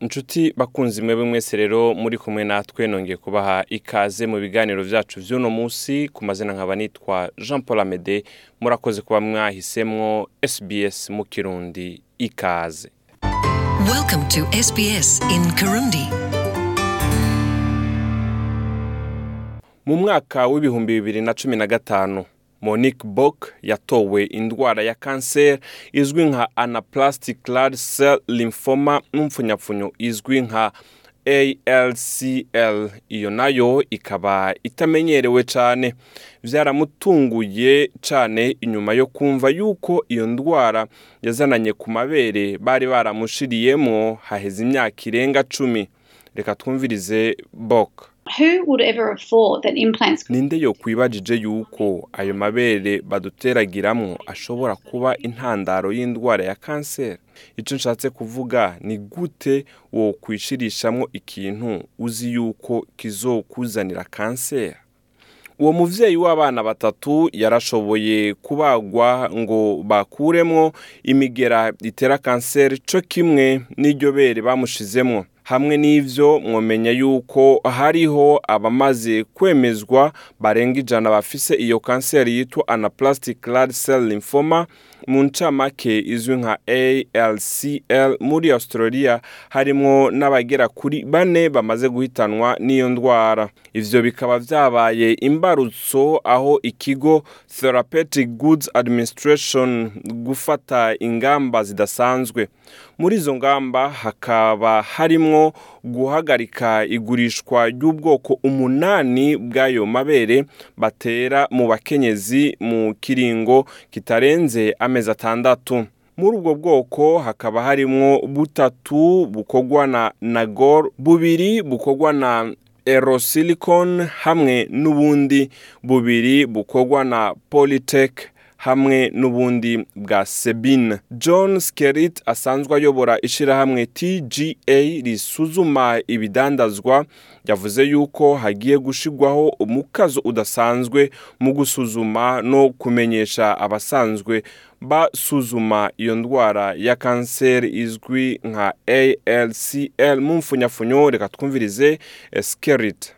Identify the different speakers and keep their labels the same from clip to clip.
Speaker 1: inshuti bakunzi mwebwe mwese rero muri kumwe natwe nongeye kubaha ikaze mu biganiro byacu by'uno munsi ku mazina nkaba nitwa jean paul amede murakoze kuba mwahisemwo sbs mu kirundi ikaze
Speaker 2: Welcome to SBS in Kirundi.
Speaker 1: mu mwaka w'ibihumbi bibiri na cumi na gatanu monique bok yatowe indwara ya kanseri izwi nka anaplastic large cell lymphoma n'umfunyapfunyo izwi nka ALCL iyo na yo ikaba itamenyerewe cyane byaramutunguye cyane inyuma yo kumva yuko iyo ndwara yazananye ku mabere bari baramushiriyemo haheze imyaka irenga cumi. Reka twumvirize bok Ninde yo kwibajije yuko ayo mabere baduteragiramo ashobora kuba intandaro y'indwara ya kanseri? Icyo nshatse kuvuga ni gute wo kwishirishamo ikintu uzi yuko kizokuzanira kanseri? Uwo muvyeyi w'abana batatu yarashoboye kubagwa ngo bakuremwo imigera itera kanseri co kimwe n'iryo bere bamushizemwo. Hamwe n'ivyo mwomenya yuko hariho abamaze kwemezwa barenga ijana bafise iyo kanseri yitwa anaplastic large cell lymphoma mu ncamake izwi nka ALCL muri Australia harimwo n'abagera kuri bane bamaze guhitanwa n'iyo ndwara. Ivyo bikaba vyabaye imbarutso aho ikigo Therapeutic Goods Administration gufata ingamba zidasanzwe. Muri izo ngamba hakaba harimwo guhagarika igurishwa ry'ubwoko umunani bw'ayo mabere batera mu bakenyezi mu kiringo kitarenze amezi atandatu. Muri ubwo bwoko hakaba harimwo butatu bukorwa na nagor bubiri bukorwa na erosilicon hamwe n'ubundi bubiri bukorwa na polytech. Hamwe n'ubundi bwa sebine john skerit asanzwe ayobora ishyirahamwe tga risuzuma ibidandazwa. Yavuze yuko hagiye gushigwaho umukazo udasanzwe mu gusuzuma no kumenyesha abasanzwe basuzuma iyo ndwara ya kanseri izwi nka alcl mu mfunyafunyo reka twumvirize skerit.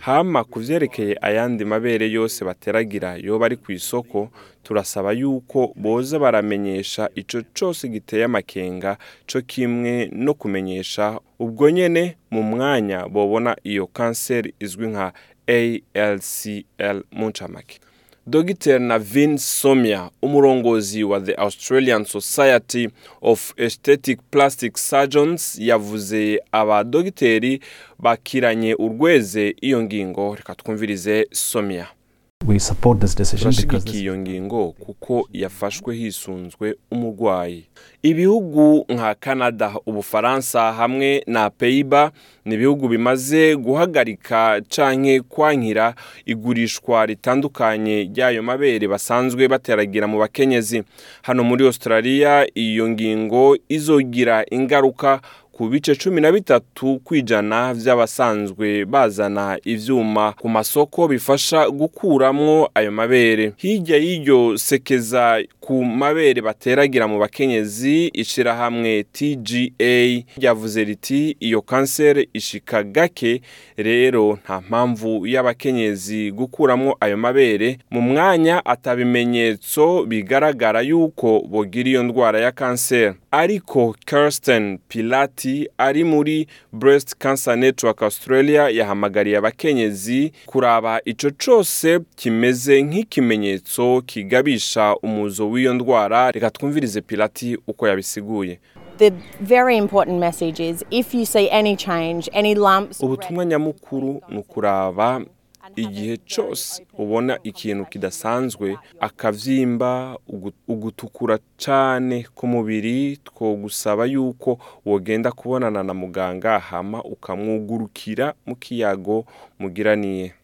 Speaker 1: Hama ku vyerekeye ayandi mabere yose bateragira yoba ari ku isoko turasaba yuko boza baramenyesha ico cose giteye amakenga co kimwe no kumenyesha ubwo nyene mu mwanya bobona iyo kanseri izwi nka ALCL mu ncamake. Dr. Navin Somia umurongozi wa the Australian Society of Aesthetic Plastic Surgeons yavuze abadogiteri bakiranye urweze iyo ngingo. Reka twumvirize Somia.
Speaker 3: We support this decision because
Speaker 1: turashigikiye
Speaker 3: this,
Speaker 1: iyo ngingo kuko yafashwe hisunzwe umurwayi. Ibihugu nka canada ubufaransa hamwe na peyiba ni ibihugu bimaze guhagarika canke kwankira igurishwa ritandukanye ry'ayo mabere basanzwe bateragira mu bakenyezi. Hano muri australia iyo ngingo izogira ingaruka ku bice cumi na bitatu kwijana vy'abasanzwe bazana ivyuma ku masoko bifasha gukuramwo ayo mabere. Hirya y'iryo sekeza ku mabere bateragira mu bakenyezi ishirahamwe tga ryavuze riti iyo kanseri ishika gake rero nta mpamvu y'abakenyezi gukuramwo ayo mabere. Mu mwanya atabimenyetso bigaragara yuko bogira iyo ndwara ya kanseri. Ariko kirsten pilati ari muri breast cancer network australia yahamagariye abakenyezi kuraba ico cose kimeze nk'ikimenyetso kigabisha umuzo w'iyo ndwara reka twumvirize pilati uko yabisiguye. Ubutumwa nyamukuru ni ukuraba igihe cyose ubona ikintu kidasanzwe akavyimba ugu- ugutukura cane ku mubiri twogusaba yuko wogenda kubonana na muganga hama ukamwugurukira mu kiyago mugiraniye.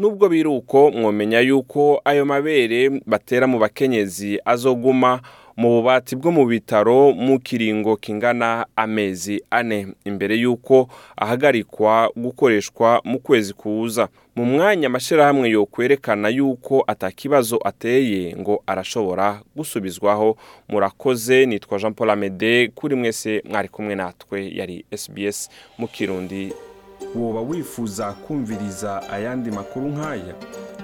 Speaker 1: Nubwo biri uko mwomenya yuko ayo mabere batera mu bakenyezi azoguma mu bubati bwo mu bitaro mu kiringo kingana amezi ane. Imbere y'uko ahagarikwa gukoreshwa mu kwezi kuza. Mu mwanya amashyirahamwe yo kwerekana yuko atakibazo ateye ngo arashobora gusubizwaho. Murakoze nitwa jean paul amede kuri mwese mwari kumwe natwe yari sbs mu kirundi. Woba wifuza kumviriza ayandi makuru nk'aya?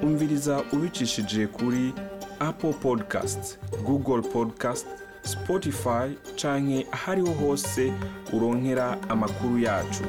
Speaker 1: Umviriza ubicishije kuri apple podcast google podcast spotify canke ahariho hose uronkera amakuru yacu.